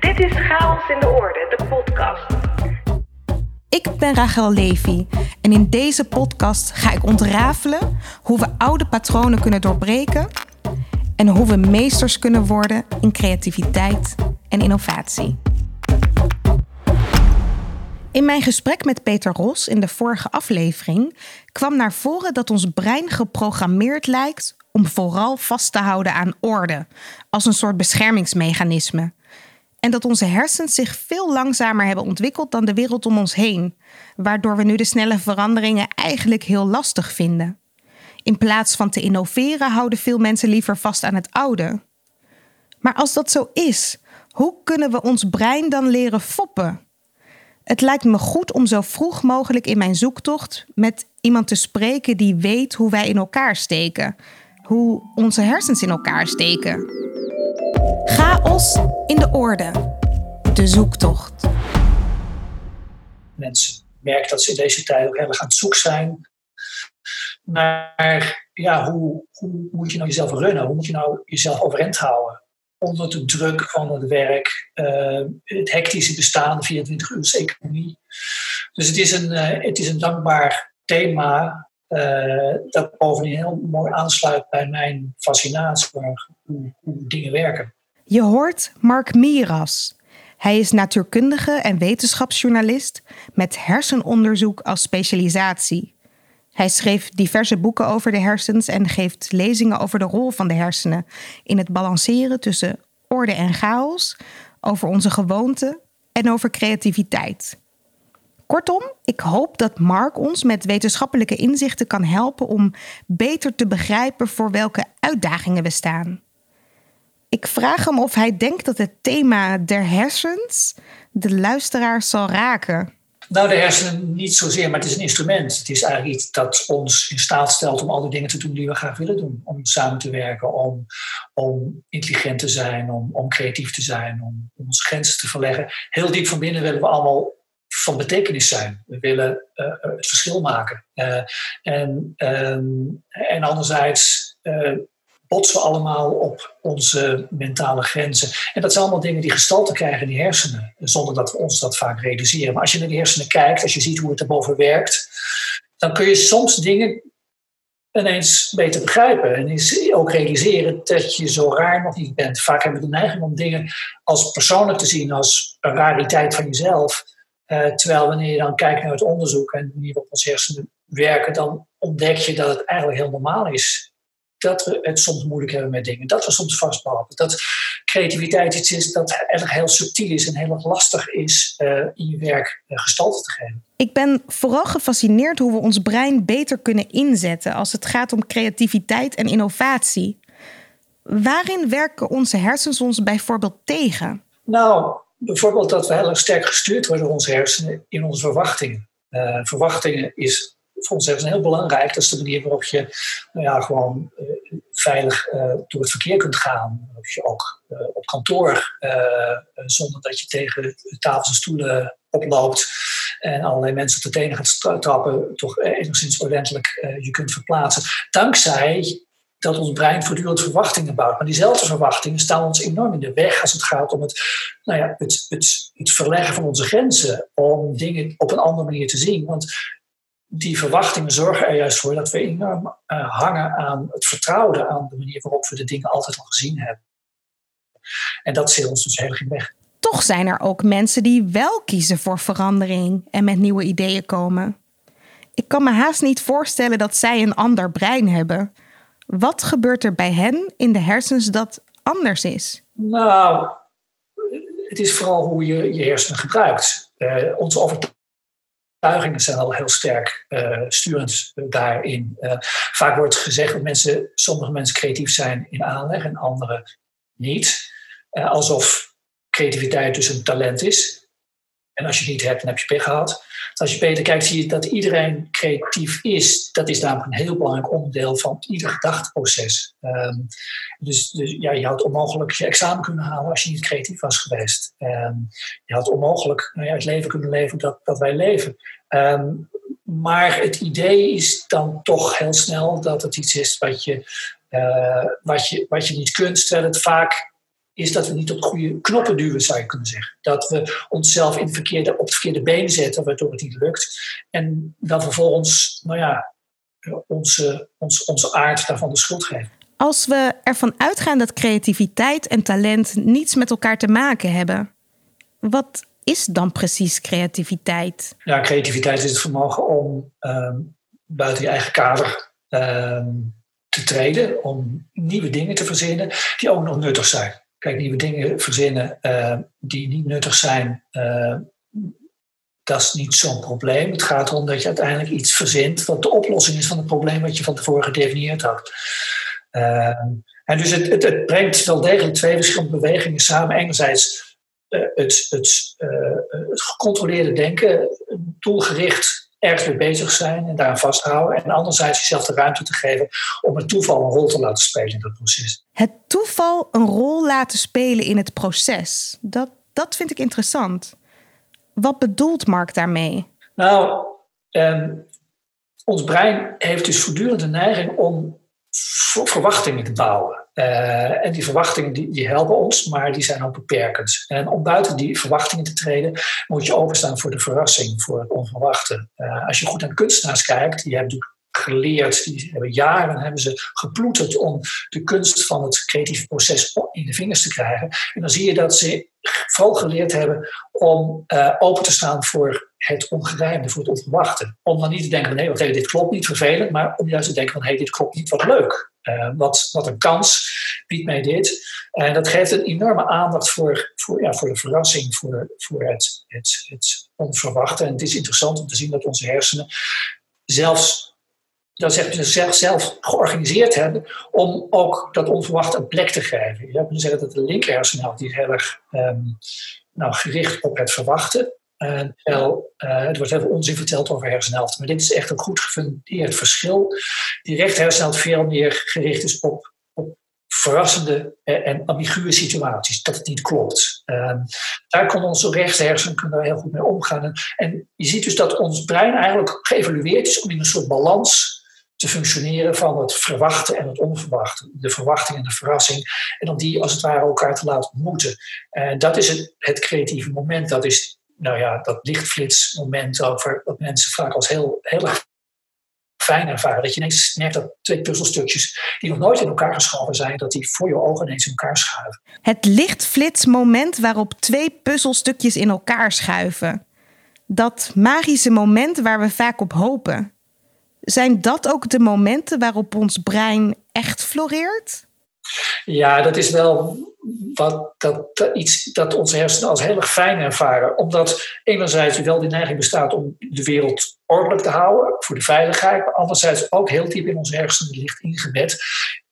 Dit is Chaos in de Orde, de podcast. Ik ben Rachel Levy en in deze podcast ga ik ontrafelen hoe we oude patronen kunnen doorbreken en hoe we meesters kunnen worden in creativiteit en innovatie. In mijn gesprek met Peter Ros in de vorige aflevering kwam naar voren dat ons brein geprogrammeerd lijkt om vooral vast te houden aan orde, als een soort beschermingsmechanisme. En dat onze hersens zich veel langzamer hebben ontwikkeld dan de wereld om ons heen, waardoor we nu de snelle veranderingen eigenlijk heel lastig vinden. In plaats van te innoveren houden veel mensen liever vast aan het oude. Maar als dat zo is, hoe kunnen we ons brein dan leren foppen? Het lijkt me goed om zo vroeg mogelijk in mijn zoektocht met iemand te spreken die weet hoe wij in elkaar steken, hoe onze hersens in elkaar steken. Chaos in de orde. De zoektocht. Mensen merken dat ze in deze tijd ook heel erg aan het zoeken zijn naar ja, hoe, hoe moet je nou jezelf runnen? Hoe moet je nou jezelf overeind houden? Onder de druk van het werk, uh, het hectische bestaan, 24 uur economie. Dus het is een, uh, het is een dankbaar thema uh, dat bovendien heel mooi aansluit bij mijn fascinatie voor hoe, hoe dingen werken. Je hoort Mark Miras. Hij is natuurkundige en wetenschapsjournalist met hersenonderzoek als specialisatie. Hij schreef diverse boeken over de hersens en geeft lezingen over de rol van de hersenen in het balanceren tussen orde en chaos, over onze gewoonten en over creativiteit. Kortom, ik hoop dat Mark ons met wetenschappelijke inzichten kan helpen om beter te begrijpen voor welke uitdagingen we staan. Ik vraag hem of hij denkt dat het thema der hersens de luisteraars zal raken. Nou, de hersenen niet zozeer, maar het is een instrument. Het is eigenlijk iets dat ons in staat stelt om al die dingen te doen die we graag willen doen. Om samen te werken, om, om intelligent te zijn, om, om creatief te zijn, om, om onze grenzen te verleggen. Heel diep van binnen willen we allemaal van betekenis zijn. We willen uh, het verschil maken. Uh, en, um, en anderzijds botsen we allemaal op onze mentale grenzen. En dat zijn allemaal dingen die gestalte krijgen in die hersenen, zonder dat we ons dat vaak realiseren. Maar als je naar die hersenen kijkt, als je ziet hoe het erboven werkt, dan kun je soms dingen ineens beter begrijpen. En ook realiseren dat je zo raar nog niet bent. Vaak hebben we de neiging om dingen als persoonlijk te zien, als een rariteit van jezelf. Uh, terwijl wanneer je dan kijkt naar het onderzoek en de manier waarop onze hersenen werken, dan ontdek je dat het eigenlijk heel normaal is dat we het soms moeilijk hebben met dingen. Dat we soms vastbouwen. Dat creativiteit iets is dat erg heel subtiel is en heel erg lastig is uh, in je werk uh, gestalte te geven. Ik ben vooral gefascineerd hoe we ons brein beter kunnen inzetten als het gaat om creativiteit en innovatie. Waarin werken onze hersens ons bijvoorbeeld tegen? Nou, bijvoorbeeld dat we heel erg sterk gestuurd worden door onze hersenen in onze verwachtingen. Uh, verwachtingen is voor ons heel belangrijk. Dat is de manier waarop je nou ja, gewoon uh, veilig uh, door het verkeer kunt gaan. Waarop je ook op kantoor, zonder dat je tegen tafels en stoelen oploopt en allerlei mensen op de tenen gaat trappen, toch enigszins ordentelijk je kunt verplaatsen. Dankzij dat ons brein voortdurend verwachtingen bouwt. Maar diezelfde verwachtingen staan ons enorm in de weg als het gaat om het, nou ja, het, het, het verleggen van onze grenzen. Om dingen op een andere manier te zien. Want die verwachtingen zorgen er juist voor dat we enorm uh, hangen aan het vertrouwen, aan de manier waarop we de dingen altijd al gezien hebben. En dat zit ons dus heel erg in weg. Toch zijn er ook mensen die wel kiezen voor verandering en met nieuwe ideeën komen. Ik kan me haast niet voorstellen dat zij een ander brein hebben. Wat gebeurt er bij hen in de hersens dat anders is? Nou, het is vooral hoe je je hersenen gebruikt. Uh, onze overtuiging overtuigingen zijn al heel sterk uh, sturend daarin. Uh, vaak wordt gezegd dat mensen, sommige mensen creatief zijn in aanleg en andere niet. Alsof creativiteit dus een talent is. En als je het niet hebt, dan heb je pech gehad. als je beter kijkt, zie je dat iedereen creatief is. Dat is namelijk een heel belangrijk onderdeel van ieder gedachteproces. Um, dus, dus, ja, je had onmogelijk je examen kunnen halen als je niet creatief was geweest. Um, je had onmogelijk nou ja, het leven kunnen leven dat, dat wij leven. Um, maar het idee is dan toch heel snel dat het iets is wat je, uh, wat je, wat je niet kunt, terwijl het vaak is dat we niet op de goede knoppen duwen, zou je kunnen zeggen. Dat we onszelf in verkeerde, op het verkeerde been zetten, waardoor het niet lukt. En dan vervolgens, nou ja, onze, onze, onze aard daarvan de schuld geven. Als we ervan uitgaan dat creativiteit en talent niets met elkaar te maken hebben, wat is dan precies creativiteit? Ja, creativiteit is het vermogen om ehm, buiten je eigen kader ehm, te treden, om nieuwe dingen te verzinnen die ook nog nuttig zijn. Kijk, nieuwe dingen verzinnen uh, die niet nuttig zijn, uh, dat is niet zo'n probleem. Het gaat erom dat je uiteindelijk iets verzint wat de oplossing is van het probleem wat je van tevoren gedefinieerd had. Uh, en dus het, het, het, brengt wel degelijk twee verschillende bewegingen samen. Enerzijds het, het, het, gecontroleerde denken, doelgericht ergens mee bezig zijn en daar vasthouden. En anderzijds jezelf de ruimte te geven om het toeval een rol te laten spelen in dat proces. Het toeval een rol laten spelen in het proces, dat, dat vind ik interessant. Wat bedoelt Mark daarmee? Nou, um, ons brein heeft dus voortdurend de neiging om verwachtingen te bouwen. Uh, en die verwachtingen die, die, helpen ons, maar die zijn ook beperkend. En om buiten die verwachtingen te treden, moet je openstaan voor de verrassing, voor het onverwachte. Uh, als je goed naar kunstenaars kijkt, die hebben geleerd, die hebben jaren hebben ze geploeterd om de kunst van het creatieve proces in de vingers te krijgen. En dan zie je dat ze vooral geleerd hebben om uh, open te staan voor het ongerijmde, voor het onverwachte. Om dan niet te denken van nee, hey, dit klopt niet, vervelend, maar om juist te denken van hé, hey, dit klopt niet, wat leuk. Uh, wat, wat een kans biedt mij dit. En dat geeft een enorme aandacht voor, voor, ja, voor de verrassing, voor, voor het, het, het onverwachte. En het is interessant om te zien dat onze hersenen zelfs dat je zelf, georganiseerd hebben om ook dat onverwacht een plek te geven. Je zou kunnen zeggen dat de linker hersenhelft heel erg um, nou, gericht op het verwachten. Terwijl, uh, er wordt heel veel onzin verteld over hersenhelften, maar dit is echt een goed gefundeerd verschil. Die hersenhelft veel meer gericht is op, op verrassende en ambiguë situaties, dat het niet klopt. Uh, daar kon onze rechter kunnen heel goed mee omgaan. En, en je ziet dus dat ons brein eigenlijk geëvalueerd is om in een soort balans te functioneren van het verwachten en het onverwachte. De verwachting en de verrassing. En om die als het ware elkaar te laten ontmoeten. En dat is het, het creatieve moment. Dat is nou ja, dat lichtflitsmoment over dat mensen vaak als heel, heel erg fijn ervaren. Dat je ineens merkt dat twee puzzelstukjes die nog nooit in elkaar geschoven zijn, dat die voor je ogen ineens in elkaar schuiven. Het lichtflitsmoment waarop twee puzzelstukjes in elkaar schuiven. Dat magische moment waar we vaak op hopen. Zijn dat ook de momenten waarop ons brein echt floreert? Ja, dat is wel wat, dat, iets dat onze hersenen als heel erg fijn ervaren. Omdat enerzijds wel die neiging bestaat om de wereld ordelijk te houden voor de veiligheid. Maar anderzijds ook heel diep in onze hersenen ligt ingebed.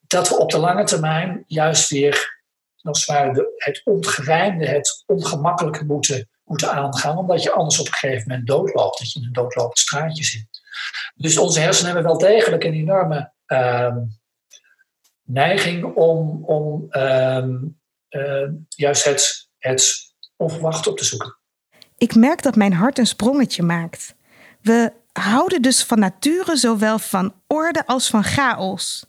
Dat we op de lange termijn juist weer als het, het ongerijmde, het ongemakkelijke moeten, moeten aangaan. Omdat je anders op een gegeven moment doodloopt. Dat je in een doodlopend straatje zit. Dus onze hersenen hebben wel degelijk een enorme uh, neiging om, om uh, juist het, het onverwachte op te zoeken. Ik merk dat mijn hart een sprongetje maakt. We houden dus van nature zowel van orde als van chaos.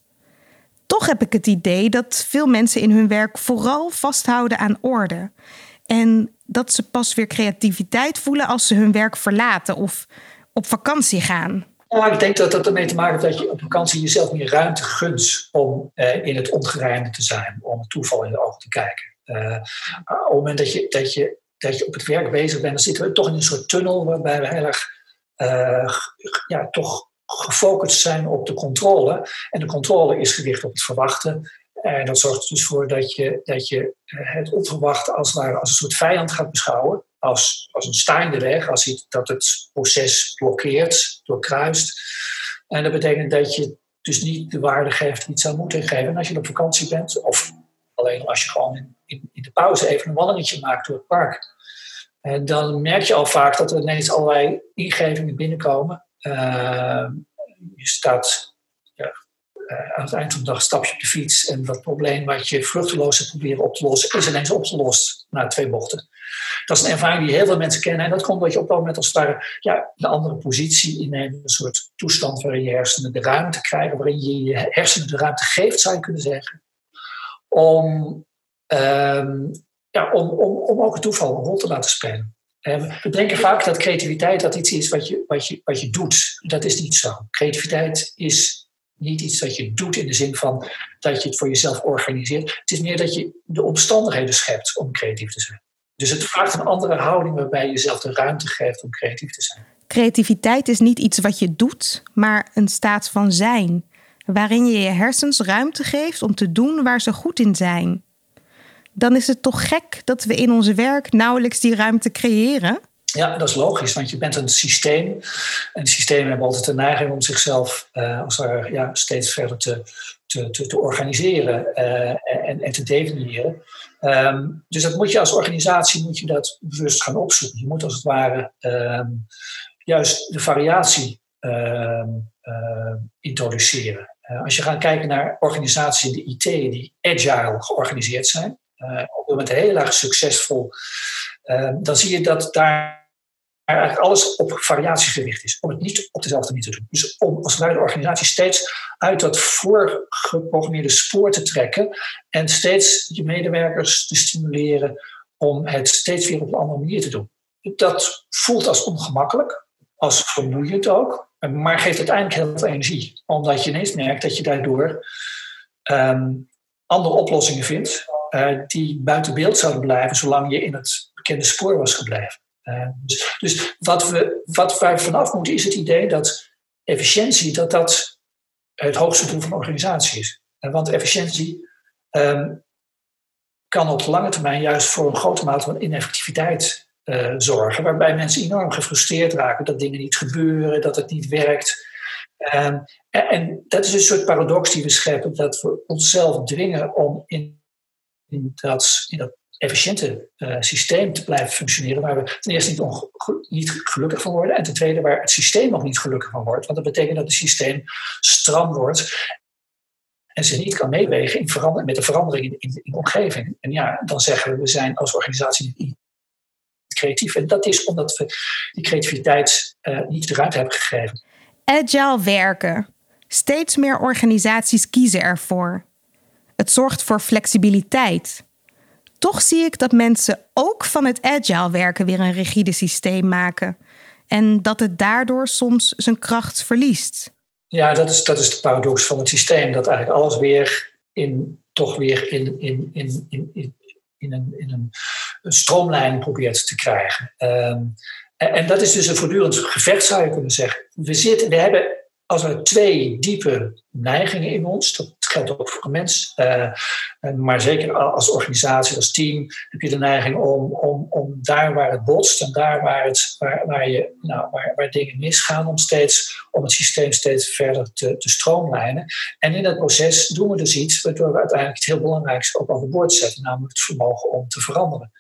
Toch heb ik het idee dat veel mensen in hun werk vooral vasthouden aan orde. En dat ze pas weer creativiteit voelen als ze hun werk verlaten of op vakantie gaan? Nou, ik denk dat dat ermee te maken heeft dat je op vakantie jezelf meer ruimte gunt om eh, in het ongerijmde te zijn, om het toeval in de ogen te kijken. Uh, op het moment dat je, dat, je, dat je op het werk bezig bent, dan zitten we toch in een soort tunnel waarbij we heel erg uh, ja, toch gefocust zijn op de controle. En de controle is gericht op het verwachten. En dat zorgt er dus voor dat je, dat je het onverwachte als, het ware, als een soort vijand gaat beschouwen als, als een staande weg, als iets dat het proces blokkeert, doorkruist. En dat betekent dat je dus niet de waarde geeft die het zou moeten geven. En als je op vakantie bent, of alleen als je gewoon in, in, de pauze even een wandelingetje maakt door het park, en dan merk je al vaak dat er ineens allerlei ingevingen binnenkomen. Uh, je staat ja, aan het eind van de dag stap je op de fiets en dat probleem wat je vruchteloos hebt proberen op te lossen, is ineens opgelost na twee bochten. Dat is een ervaring die heel veel mensen kennen. En dat komt omdat je op dat moment als het ware ja, een andere positie inneemt. Een soort toestand waarin je hersenen de ruimte krijgen. Waarin je je hersenen de ruimte geeft, zou je kunnen zeggen. Om ehm, ja, om, om, om ook het toeval een rol te laten spelen. we denken vaak dat creativiteit dat iets is wat je, wat, je, wat je doet. Dat is niet zo. Creativiteit is niet iets dat je doet in de zin van dat je het voor jezelf organiseert. Het is meer dat je de omstandigheden schept om creatief te zijn. Dus het vraagt een andere houding waarbij je jezelf de ruimte geeft om creatief te zijn. Creativiteit is niet iets wat je doet, maar een staat van zijn, waarin je je hersens ruimte geeft om te doen waar ze goed in zijn. Dan is het toch gek dat we in ons werk nauwelijks die ruimte creëren? Ja, dat is logisch, want je bent een systeem. En systemen hebben altijd de neiging om zichzelf uh, als er, ja, steeds verder te, te, te, te organiseren uh, en, en te definiëren. Um, dus dat moet je als organisatie moet je dat bewust gaan opzoeken. Je moet als het ware um, juist de variatie um, introduceren. Uh, als je gaat kijken naar organisaties in de IT die agile georganiseerd zijn, op met heel erg succesvol, dan zie je dat daar eigenlijk alles op variatie gericht is. Om het niet op dezelfde manier te doen. Dus om als de organisatie steeds uit dat voorgeprogrammeerde spoor te trekken en steeds je medewerkers te stimuleren om het steeds weer op een andere manier te doen. Dat voelt als ongemakkelijk, als vermoeiend ook, maar geeft uiteindelijk heel veel energie. Omdat je ineens merkt dat je daardoor um, andere oplossingen vindt uh, die buiten beeld zouden blijven zolang je in het bekende spoor was gebleven. Uh, dus, dus wat, we, wat wij vanaf moeten is het idee dat efficiëntie dat dat het hoogste doel van een organisatie is. Uh, want efficiëntie um, kan op lange termijn juist voor een grote mate van ineffectiviteit uh, zorgen, waarbij mensen enorm gefrustreerd raken dat dingen niet gebeuren, dat het niet werkt. En, en, dat is een soort paradox die we scheppen, dat we onszelf dwingen om in, in, dat, in dat efficiënte uh, systeem te blijven functioneren, waar we ten eerste niet, niet, gelukkig van worden en ten tweede waar het systeem nog niet gelukkig van wordt. Want dat betekent dat het systeem stram wordt en zich niet kan meewegen in met de verandering in, de omgeving. En ja, dan zeggen we, we zijn als organisatie niet creatief. En dat is omdat we die creativiteit uh, niet de ruimte hebben gegeven. Agile werken. Steeds meer organisaties kiezen ervoor. Het zorgt voor flexibiliteit. Toch zie ik dat mensen ook van het agile werken weer een rigide systeem maken. En dat het daardoor soms zijn kracht verliest. Ja, dat is, dat is de paradox van het systeem. Dat eigenlijk alles weer in, toch weer in, in, in, in, in, in, een, in een, een stroomlijn probeert te krijgen. Um, en, dat is dus een voortdurend gevecht, zou je kunnen zeggen. We, zitten, we hebben als er twee diepe neigingen in ons, dat geldt ook voor een mens, uh, maar zeker als organisatie, als team, heb je de neiging om, om, om daar waar het botst en daar waar, het, waar, waar, je, nou, waar, waar dingen misgaan, om, steeds, om het systeem steeds verder te, te stroomlijnen. En in dat proces doen we dus iets waardoor we uiteindelijk iets heel belangrijks ook overboord zetten, namelijk het vermogen om te veranderen.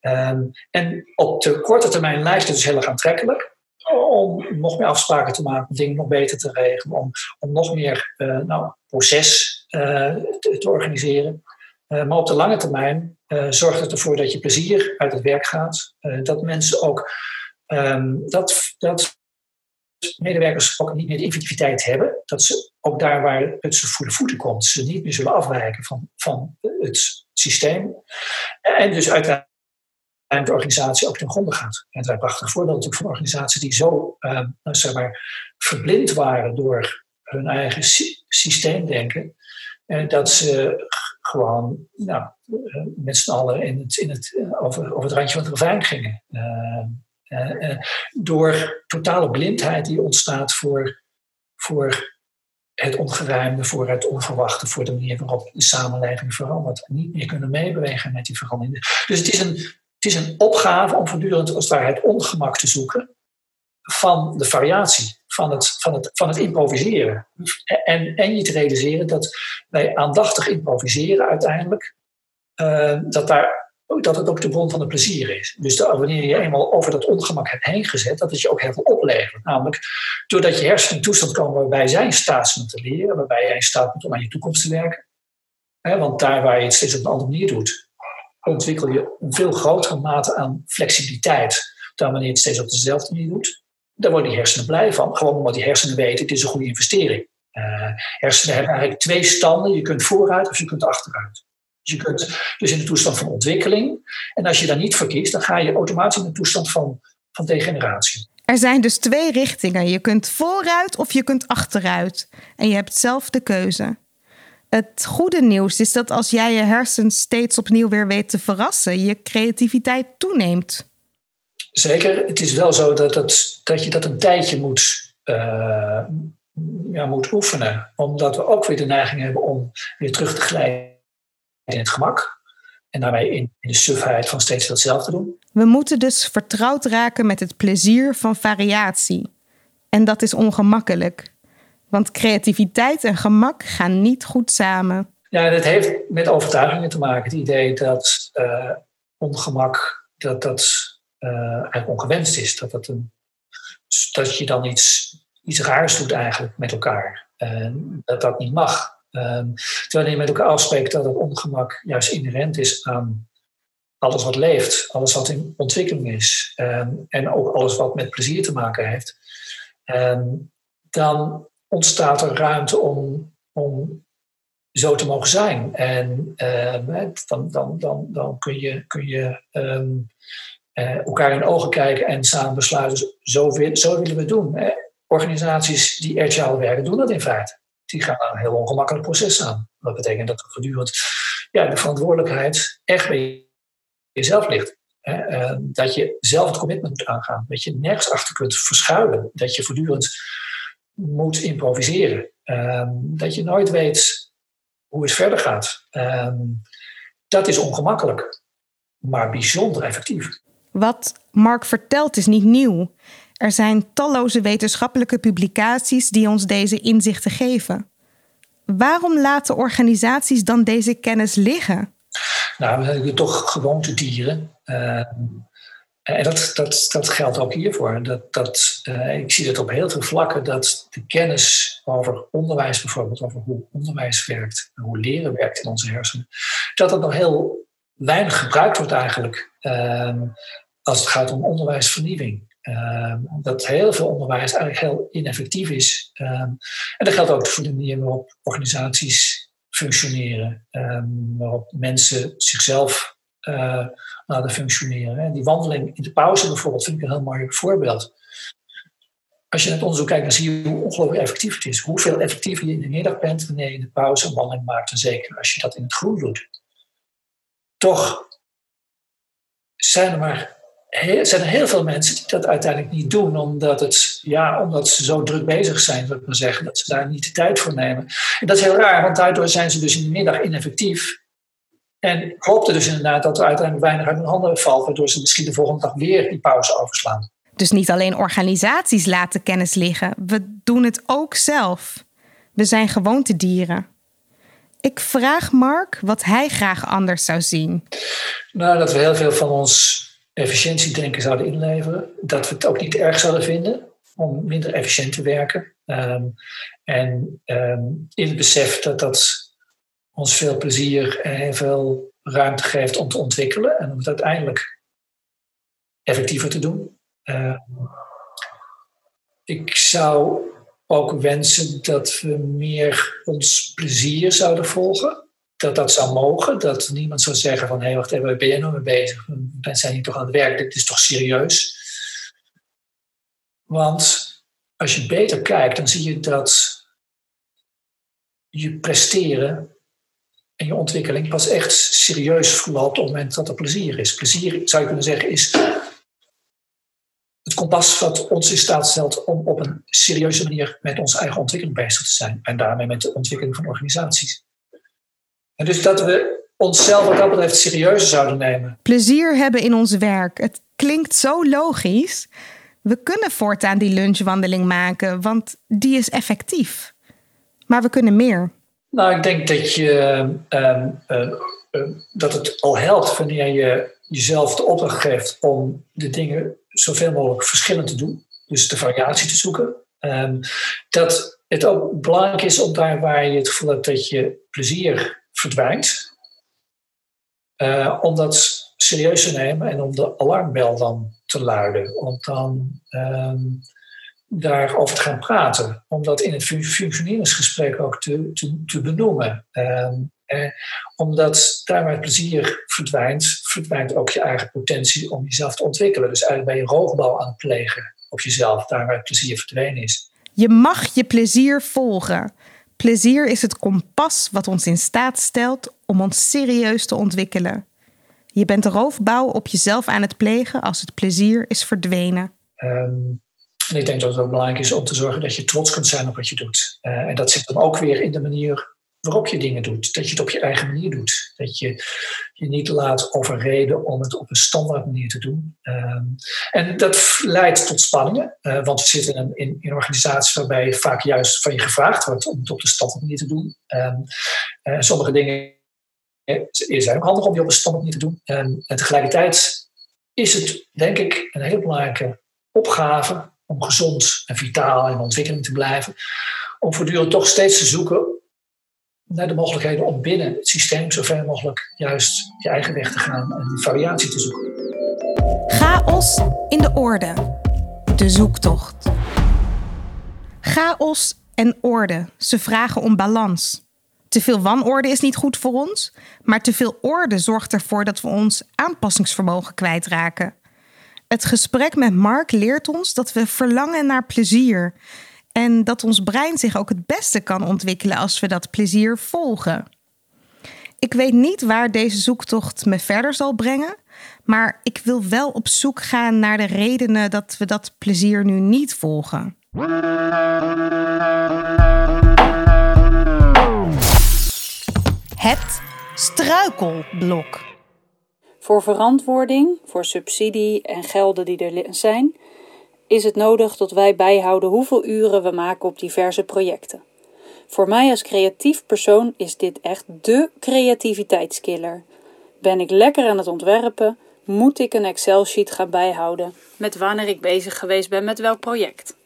Um, en op de korte termijn lijkt het dus heel erg aantrekkelijk om nog meer afspraken te maken, om dingen nog beter te regelen, om, om nog meer uh, nou, proces uh, te, organiseren. Uh, maar op de lange termijn zorgt het ervoor dat je plezier uit het werk gaat. dat mensen ook, um, dat, dat medewerkers ook niet meer de effectiviteit hebben. Dat ze ook daar waar het ze voor de voeten komt, ze niet meer zullen afwijken van, van het systeem. En dus uiteindelijk en de organisatie ook ten gronde gaat. En het zijn prachtige voorbeelden van organisaties die zo uh, zeg maar, verblind waren door hun eigen sy systeemdenken. En dat ze gewoon nou, eh, met z'n allen in het, in het, eh, over, het randje van het ravijn gingen. Uh, door totale blindheid die ontstaat voor, voor het ongeruimde, voor het onverwachte, voor de manier waarop de samenleving verandert. Niet meer kunnen meebewegen met die verandering. Dus het is een het is een opgave om voortdurend het, ongemak te zoeken van de variatie, van het, van het, van het improviseren. En, en je te realiseren dat wij aandachtig improviseren uiteindelijk, uh, dat, daar, dat het ook de bron van het plezier is. Dus wanneer je eenmaal over dat ongemak hebt heen gezet, dat het je ook heel veel oplevert. Namelijk doordat je hersenen in toestand komen waarbij zij in staat zijn te leren, waarbij jij in staat bent om aan je toekomst te werken. want daar waar je het steeds op een andere manier doet, ontwikkel je een veel grotere mate aan flexibiliteit dan wanneer je het steeds op dezelfde manier doet. Daar worden die hersenen blij van, gewoon omdat die hersenen weten, het is een goede investering. Uh, hersenen hebben eigenlijk twee standen, je kunt vooruit of je kunt achteruit. Dus je kunt dus in de toestand van ontwikkeling. En als je daar niet voor kiest, dan ga je automatisch in een toestand van, van degeneratie. Er zijn dus twee richtingen. Je kunt vooruit of je kunt achteruit. En je hebt zelf de keuze. Het goede nieuws is dat als jij je hersens steeds opnieuw weer weet te verrassen, je creativiteit toeneemt. Zeker. Het is wel zo dat, dat, dat je dat een tijdje moet, uh, ja, moet oefenen. Omdat we ook weer de neiging hebben om weer terug te glijden in het gemak. En daarmee in, in de sufheid van steeds hetzelfde doen. We moeten dus vertrouwd raken met het plezier van variatie. En dat is ongemakkelijk. Want creativiteit en gemak gaan niet goed samen. Ja, dat heeft met overtuigingen te maken. Het idee dat uh, ongemak dat dat, uh, eigenlijk ongewenst is. Dat, dat, een, dat je dan iets, iets raars doet eigenlijk met elkaar. Dat dat niet mag. Um, terwijl je met elkaar afspreekt dat het ongemak juist inherent is aan alles wat leeft, alles wat in ontwikkeling is um, en ook alles wat met plezier te maken heeft, um, dan ontstaat er ruimte om, om zo te mogen zijn. En dan, dan, dan, dan kun je, kun je uh, elkaar in de ogen kijken en samen besluiten, zo, zo willen we het doen. Organisaties die agile werken, doen dat in feite die gaan een heel ongemakkelijk proces aan. Dat betekent dat er voortdurend ja, de verantwoordelijkheid echt bij jezelf ligt. Hè? dat je zelf het commitment moet aangaan. Dat je nergens achter kunt verschuilen. Dat je voortdurend moet improviseren. Ehm, dat je nooit weet hoe het verder gaat. Ehm, dat is ongemakkelijk, maar bijzonder effectief. Wat Mark vertelt is niet nieuw. Er zijn talloze wetenschappelijke publicaties die ons deze inzichten geven. Waarom laten organisaties dan deze kennis liggen? Nou, we zijn toch gewoontedieren. Uh, en dat, dat, dat geldt ook hiervoor. Dat, dat, uh, ik zie dat op heel veel vlakken dat de kennis over onderwijs bijvoorbeeld, over hoe onderwijs werkt, hoe leren werkt in onze hersenen, dat dat nog heel weinig gebruikt wordt eigenlijk uh, als het gaat om onderwijsvernieuwing. Uh, dat heel veel onderwijs eigenlijk heel ineffectief is. Uh, en dat geldt ook voor de manier waarop organisaties functioneren, waarop mensen zichzelf uh, laten functioneren. Die wandeling in de pauze bijvoorbeeld vind ik een heel mooi voorbeeld. Als je naar het onderzoek kijkt, dan zie je hoe ongelooflijk effectief het is. Hoeveel effectiever je in de middag bent wanneer je in de pauze een wandeling maakt. En zeker als je dat in het groen doet. Toch zijn er maar heel, zijn er heel veel mensen die dat uiteindelijk niet doen, omdat, het, ja, omdat ze zo druk bezig zijn, ik zeggen, dat ze daar niet de tijd voor nemen. En dat is heel raar, want daardoor zijn ze dus in de middag ineffectief. En ik hoopte dus inderdaad dat er uiteindelijk weinig uit hun handen valt, waardoor ze misschien de volgende dag weer die pauze overslaan. Dus niet alleen organisaties laten kennis liggen, we doen het ook zelf. We zijn gewoontedieren. Ik vraag Mark wat hij graag anders zou zien. Nou, dat we heel veel van ons efficiëntiedenken zouden inleveren. Dat we het ook niet erg zouden vinden om minder efficiënt te werken. Ehm, en um, in het besef dat dat ons veel plezier en veel ruimte geeft om te ontwikkelen en om het uiteindelijk effectiever te doen. Ehm, ik zou ook wensen dat we meer ons plezier zouden volgen dat dat zou mogen. Dat niemand zou zeggen van, hé, hey, wacht even, waar ben jij nou mee bezig? We zijn hier toch aan het werk, dit is toch serieus? Want als je beter kijkt, dan zie je dat je presteren en je ontwikkeling pas echt serieus verloopt op het moment dat er plezier is. Plezier, zou je kunnen zeggen, is het kompas wat ons in staat stelt om op een serieuze manier met onze eigen ontwikkeling bezig te zijn. En daarmee met de ontwikkeling van organisaties. En dus dat we onszelf wat dat betreft serieuzer zouden nemen. Plezier hebben in ons werk. Het klinkt zo logisch. We kunnen voortaan die lunchwandeling maken, want die is effectief. Maar we kunnen meer. Nou, ik denk dat, je, uh, uh, dat het al helpt wanneer je jezelf de opdracht geeft om de dingen zoveel mogelijk verschillend te doen. Dus de variatie te zoeken. Ehm, dat het ook belangrijk is om daar waar je het gevoel hebt dat je plezier verdwijnt. Uh, om dat serieus te nemen en om de alarmbel dan te luiden. Om dan daarover te gaan praten. Om dat in het functioneringsgesprek ook te, te, te benoemen. Um, Eh, omdat daar waar het plezier verdwijnt, verdwijnt ook je eigen potentie om jezelf te ontwikkelen. Dus eigenlijk ben je roogbouw aan het plegen op jezelf, daar waar het plezier verdwenen is. Je mag je plezier volgen. Plezier is het kompas wat ons in staat stelt om ons serieus te ontwikkelen. Je bent roofbouw op jezelf aan het plegen als het plezier is verdwenen. Ehm, en ik denk dat het ook belangrijk is om te zorgen dat je trots kunt zijn op wat je doet. Uh, en dat zit dan ook weer in de manier waarop je dingen doet. Dat je het op je eigen manier doet. Dat je je niet laat overreden om het op een standaard manier te doen. Ehm, en dat leidt tot spanningen. Uh, want we zitten in, in, in organisaties waarbij vaak juist van je gevraagd wordt om het op de standaard manier te doen. Um, uh, sommige dingen zijn ook handig om die op een standaard manier te doen. En, en tegelijkertijd is het, denk ik, een hele belangrijke opgave om gezond en vitaal in ontwikkeling te blijven. Om voortdurend toch steeds te zoeken naar de mogelijkheden om binnen het systeem zoveel mogelijk juist je eigen weg te gaan en die variatie te zoeken. Chaos in de orde. De zoektocht. Chaos en orde. Ze vragen om balans. Te veel wanorde is niet goed voor ons, maar te veel orde zorgt ervoor dat we ons aanpassingsvermogen kwijtraken. Het gesprek met Mark leert ons dat we verlangen naar plezier en dat ons brein zich ook het beste kan ontwikkelen als we dat plezier volgen. Ik weet niet waar deze zoektocht me verder zal brengen, maar ik wil wel op zoek gaan naar de redenen dat we dat plezier nu niet volgen. Het struikelblok. Voor verantwoording, voor subsidie en gelden die er zijn, is het nodig dat wij bijhouden hoeveel uren we maken op diverse projecten. Voor mij als creatief persoon is dit echt dé creativiteitskiller. Ben ik lekker aan het ontwerpen, moet ik een Excel-sheet gaan bijhouden met wanneer ik bezig geweest ben met welk project.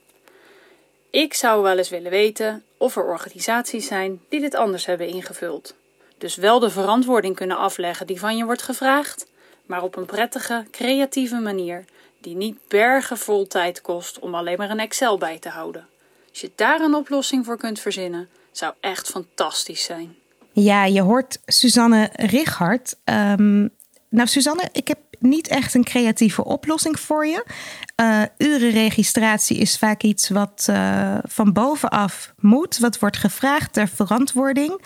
Ik zou wel eens willen weten of er organisaties zijn die dit anders hebben ingevuld. Dus wel de verantwoording kunnen afleggen die van je wordt gevraagd, maar op een prettige, creatieve manier die niet bergen vol tijd kost om alleen maar een Excel bij te houden. Als je daar een oplossing voor kunt verzinnen, zou echt fantastisch zijn. Ja, je hoort Suzanne Richard. Um, nou, Suzanne, ik heb niet echt een creatieve oplossing voor je. Uh, urenregistratie is vaak iets wat uh, van bovenaf moet, wat wordt gevraagd ter verantwoording.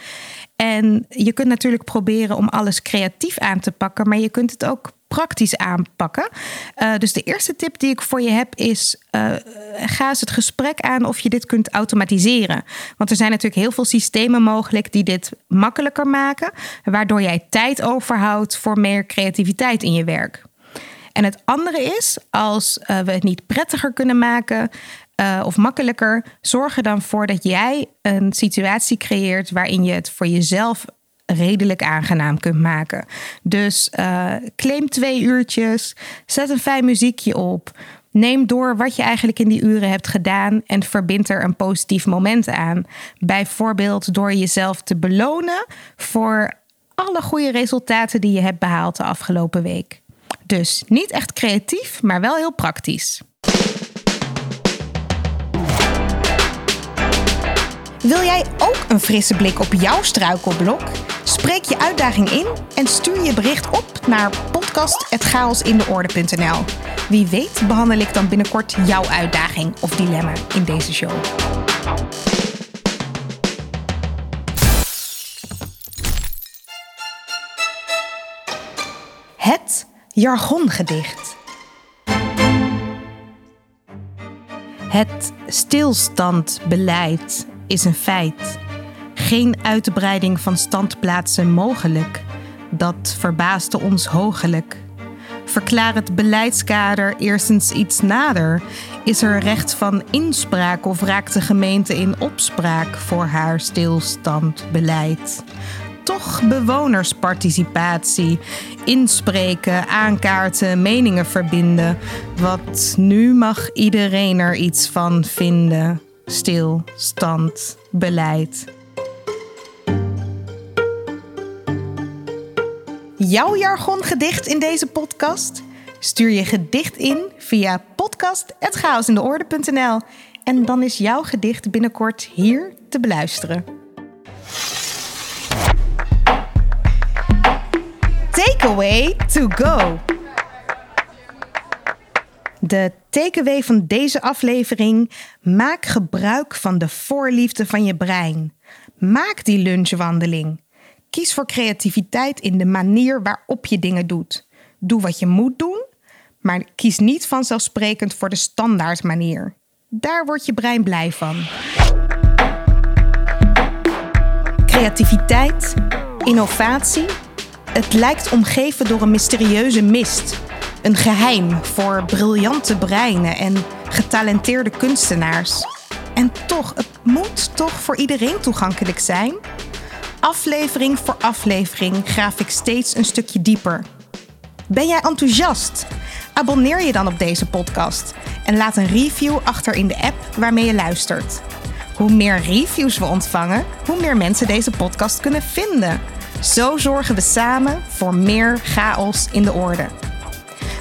En je kunt natuurlijk proberen om alles creatief aan te pakken, maar je kunt het ook praktisch aanpakken. Uh, dus de eerste tip die ik voor je heb is: uh, ga eens het gesprek aan of je dit kunt automatiseren. Want er zijn natuurlijk heel veel systemen mogelijk die dit makkelijker maken, waardoor jij tijd overhoudt voor meer creativiteit in je werk. En het andere is, als uh, we het niet prettiger kunnen maken, of makkelijker, zorg er dan voor dat jij een situatie creëert waarin je het voor jezelf redelijk aangenaam kunt maken. Dus uh, claim twee uurtjes, zet een fijn muziekje op. Neem door wat je eigenlijk in die uren hebt gedaan en verbind er een positief moment aan. Bijvoorbeeld door jezelf te belonen voor alle goede resultaten die je hebt behaald de afgelopen week. Dus niet echt creatief, maar wel heel praktisch. Wil jij ook een frisse blik op jouw struikelblok? Spreek je uitdaging in en stuur je bericht op naar podcast.chaosindeorde.nl. Wie weet behandel ik dan binnenkort jouw uitdaging of dilemma in deze show. Het jargongedicht. Het stilstandbeleid is een feit. Geen uitbreiding van standplaatsen mogelijk. Dat verbaasde ons hoogelijk. Verklaar het beleidskader eerstens iets nader. Is er recht van inspraak of raakt de gemeente in opspraak voor haar stilstandbeleid? Toch bewonersparticipatie, inspreken, aankaarten, meningen verbinden. Wat nu mag iedereen er iets van vinden stilstand, beleid. Jouw jargongedicht in deze podcast? Stuur je gedicht in via podcast.chaosindeorde.nl en dan is jouw gedicht binnenkort hier te beluisteren. takeaway to go. De takeaway van deze aflevering: maak gebruik van de voorliefde van je brein. Maak die lunchwandeling. Kies voor creativiteit in de manier waarop je dingen doet. Doe wat je moet doen, maar kies niet vanzelfsprekend voor de standaard manier. Daar wordt je brein blij van. Creativiteit, innovatie. Het lijkt omgeven door een mysterieuze mist. Een geheim voor briljante breinen en getalenteerde kunstenaars. En toch, het moet toch voor iedereen toegankelijk zijn? Aflevering voor aflevering graaf ik steeds een stukje dieper. Ben jij enthousiast? Abonneer je dan op deze podcast en laat een review achter in de app waarmee je luistert. Hoe meer reviews we ontvangen, hoe meer mensen deze podcast kunnen vinden. Zo zorgen we samen voor meer chaos in de orde.